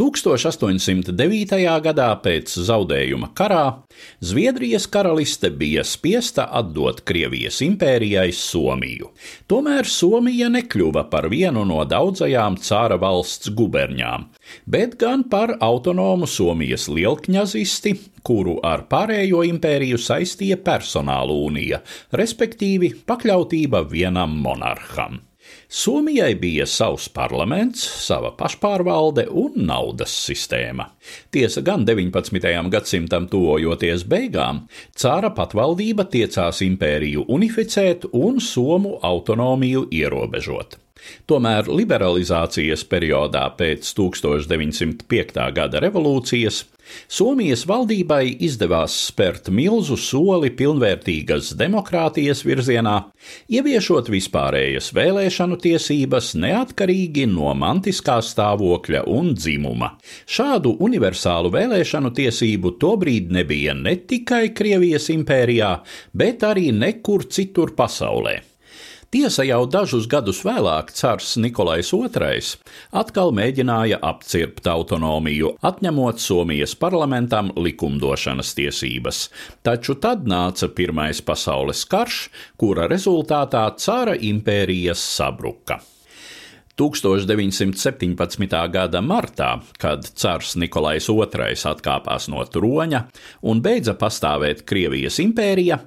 1809. gadā pēc zaudējuma karā Zviedrijas karaliste bija spiesta atdot Krievijas impērijai Somiju. Tomēr Somija nekļuva par vienu no daudzajām cara valsts guberņām, bet gan par autonomu Somijas lielkņazisti, kuru ar pārējo impēriju saistīja personāla unija, respektīvi pakļautība vienam monarham. Somijai bija savs parlaments, sava pašpārvalde un naudas sistēma. Tiesa gan 19. gadsimtam tuvojoties beigām, cara patvaldība tiecās impēriju unificēt un somu autonomiju ierobežot. Tomēr liberalizācijas periodā pēc 1905. gada revolūcijas Somijas valdībai izdevās spērt milzu soli pilnvērtīgas demokrātijas virzienā, ieviešot vispārējas vēlēšanu tiesības neatkarīgi no mantiskā stāvokļa un dzimuma. Šādu universālu vēlēšanu tiesību tobrīd nebija ne tikai Krievijas impērijā, bet arī nekur citur pasaulē. Tiesa jau dažus gadus vēlāk cars Nikolais II atkal mēģināja apcirpt autonomiju, atņemot Somijas parlamentam likumdošanas tiesības, taču tad nāca Pirmais pasaules karš, kura rezultātā cara impērijas sabruka. 1917. gada martā, kad cars Nikolais II atkāpās no troņa un beidza pastāvēt Krievijas impērija,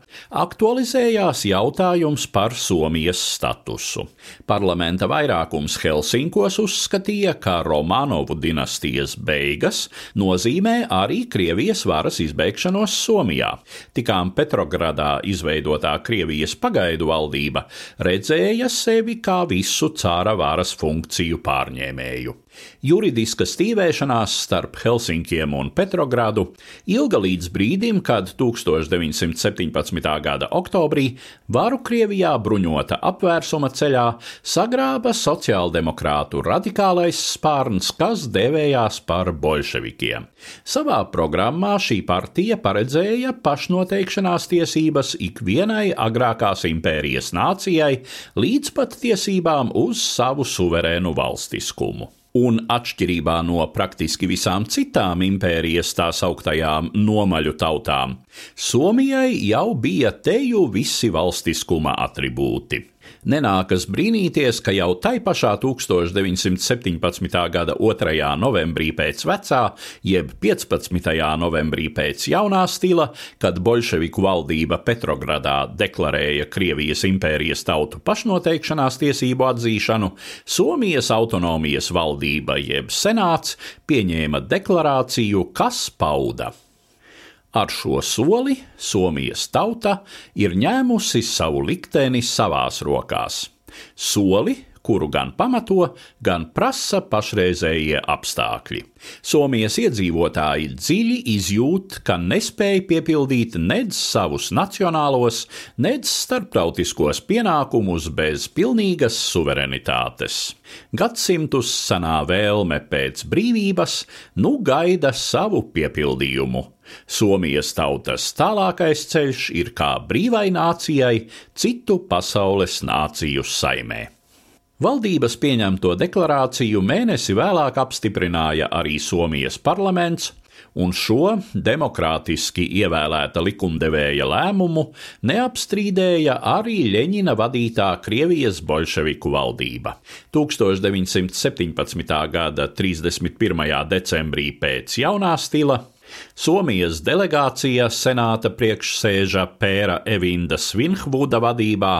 aktualizējās jautājums par Somijas statusu. Parlamenta vairākums Helsinkos uzskatīja, ka Romanovu dinastijas beigas nozīmē arī Krievijas varas izbeigšanos Somijā. Tikām Petrogradā izveidotā Krievijas pagaidu valdība redzēja sevi kā visu cāra varas funkciju pārņēmēju. Juridiska stīvēšanās starp Helsinkiem un Petrogradu ilga līdz brīdim, kad 1917. gada oktobrī varu Krievijā bruņota apvērsuma ceļā sagrāba sociāldemokrātu radikālais spārns, kas devējās par bolševikiem. Savā programmā šī partija paredzēja pašnoteikšanās tiesības ikvienai agrākās impērijas nācijai, līdz pat tiesībām uz savu suverēnu valstiskumu un atšķirībā no praktiski visām citām impērijas tā sauktajām nomaļu tautām, Somijai jau bija teju visi valstiskuma atribūti. Nenākas brīnīties, ka jau tai pašā 1917. gada 2. novembrī pēc vecā, jeb 15. novembrī pēc jaunā stila, kad bolševiku valdība Petrogradā deklarēja Krievijas impērijas tautu pašnoteikšanās tiesību atzīšanu, Somijas autonomijas valdība jeb senāts pieņēma deklarāciju, kas pauda Ar šo soli Somijas tauta ir ņēmusi savu likteni savās rokās. Soli, kuru gan pamato, gan prasa pašreizējie apstākļi. Somijas iedzīvotāji dziļi izjūt, ka nespēja piepildīt nedz savus nacionālos, nedz starptautiskos pienākumus bez pilnīgas suverenitātes. Gadsimtus senā vēlme pēc brīvības nu gaida savu piepildījumu. Somijas tautas tālākais ceļš ir kā brīvai nācijai citu pasaules nāciju saimē. Valdības pieņemto deklarāciju mēnesi vēlāk apstiprināja arī Somijas parlaments, un šo demokrātiski ievēlēta likumdevēja lēmumu neapstrīdēja arī Ļeņina vadītā Krievijas bolševiku valdība. 1917. gada 31. decembrī pēc jaunā stila Somijas delegācija senāta priekšsēža Pēra Evinda Svinhvuda vadībā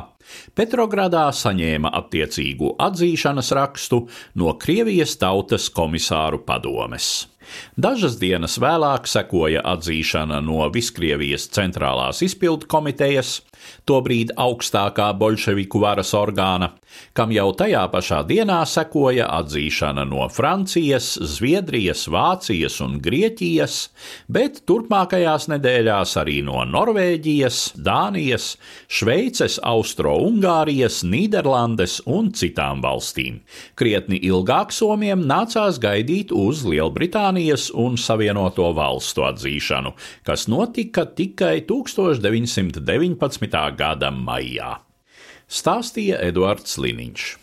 Petrogradā saņēma attiecīgu atzīšanas rakstu no Krievijas tautas komisāru padomes. Dažas dienas vēlāk sekoja atzīšana no Viskrievijas centrālās izpildu komitejas, tobrīd augstākā bolševiku varas orgāna, kam jau tajā pašā dienā sekoja atzīšana no Francijas, Zviedrijas, Vācijas un Grieķijas, bet turpmākajās nedēļās arī no Norvēģijas, Dānijas, Šveices, Austro-Ungārijas, Nīderlandes un citām valstīm. Krietni ilgāk somiem nācās gaidīt uz Lielbritānijas un Savienoto valstu atzīšanu, kas notika tikai 1919 gada maijā. Stāstīja Eduards Liniņš.